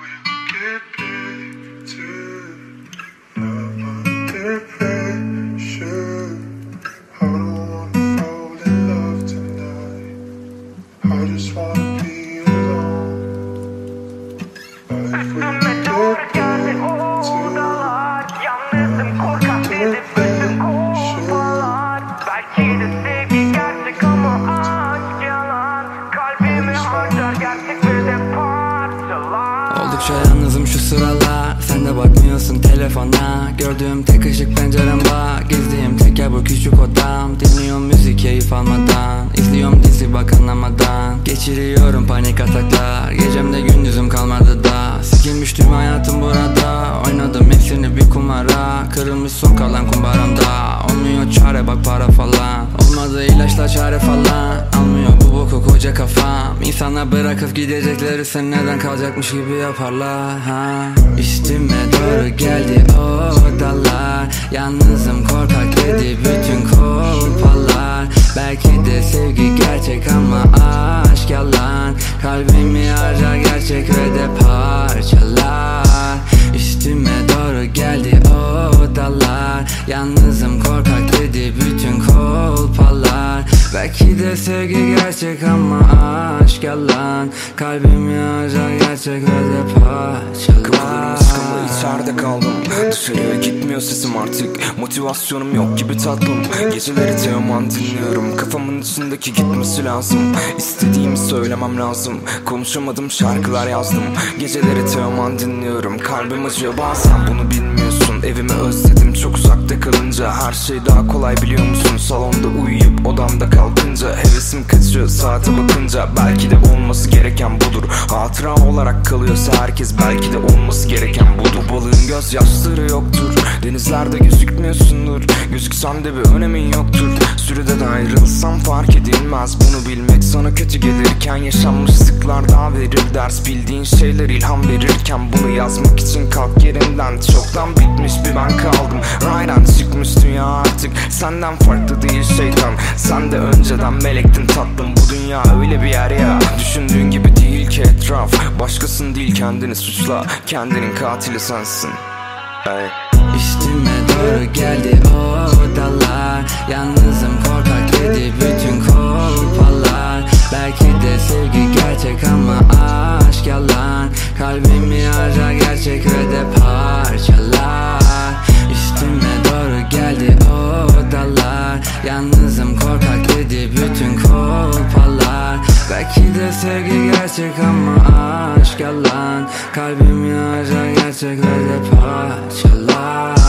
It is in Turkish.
we'll get better. Sıralar. Sen de bakmıyorsun telefona. Gördüğüm tek ışık pencerem var. Gezdiğim tek yer bu küçük odam. Dinliyorum müzik keyif almadan. İzliyorum dizi bak anlamadan Geçiriyorum panik ataklar. Gecemde gündüzüm kalmadı da. Sikilmiş tüm hayatım burada. Oynadım hepsini bir kumara. Kırılmış son kalan kumbaramda Olmuyor çare bak para falan. Olmadı ilaçla çare falan. Almıyor bu boku koca İnsanlar bırakıp gidecekleri sen neden kalacakmış gibi yaparlar ha? Üstüme doğru geldi o odalar Yalnızım korkak dedi bütün kolpalar. Belki de sevgi gerçek ama aşk yalan. Kalbimi harcar Belki de sevgi gerçek ama aşk yalan. Kalbimi harcar gerçek ve de parçalar Sıkama içeride kaldım. Dışarıya gitmiyor sesim artık. Motivasyonum yok gibi tatlım. Geceleri Teoman dinliyorum. Kafamın içindeki gitmesi lazım. İstediğimi söylemem lazım. Konuşamadım şarkılar yazdım. Geceleri Teoman dinliyorum. Kalbim acıyor bazen bunu bilmiyorsun Evimi özledim çok uzakta kalınca. Her şey daha kolay biliyor musun? Salonda uyuyup odamda kalkınca. Hevesim kaçıyor saate bakınca. Belki de olması gereken budur. Hatıra olarak kalıyorsa herkes Belki de olması gereken budur. Bu balığın gözyaşları yoktur. Denizlerde gözükmüyorsundur. Gözüksen de bir önemin yoktur Sürede de ayrılsam fark edilmez. Bunu bilmek sana kötü gelirken Yaşanmışlıklar daha verir ders. Bildiğin şeyler ilham verirken Bunu yazmak için kalk yerinden. Çoktan bitmiş bir ben kaldım. Raydan çıkmış dünya artık. Senden farklı değil şeytan. Sen de önceden melektin tatlım. Bu dünya öyle bir yer ya. Düşündüğün gibi değil ki etraf. Başkasın değil kendini suçla. Kendinin katili sensin. Hey. Üstüme doğru geldi o odalar Yalnızım gerçek ama aşk yalan. Kalbimi harcar gerçek ve de parçalar Üstüme doğru geldi odalar Yalnızım korkak dedi bütün kolpalar. Belki de sevgi gerçek ama aşk yalan. Kalbimi harcar gerçek ve de parçalar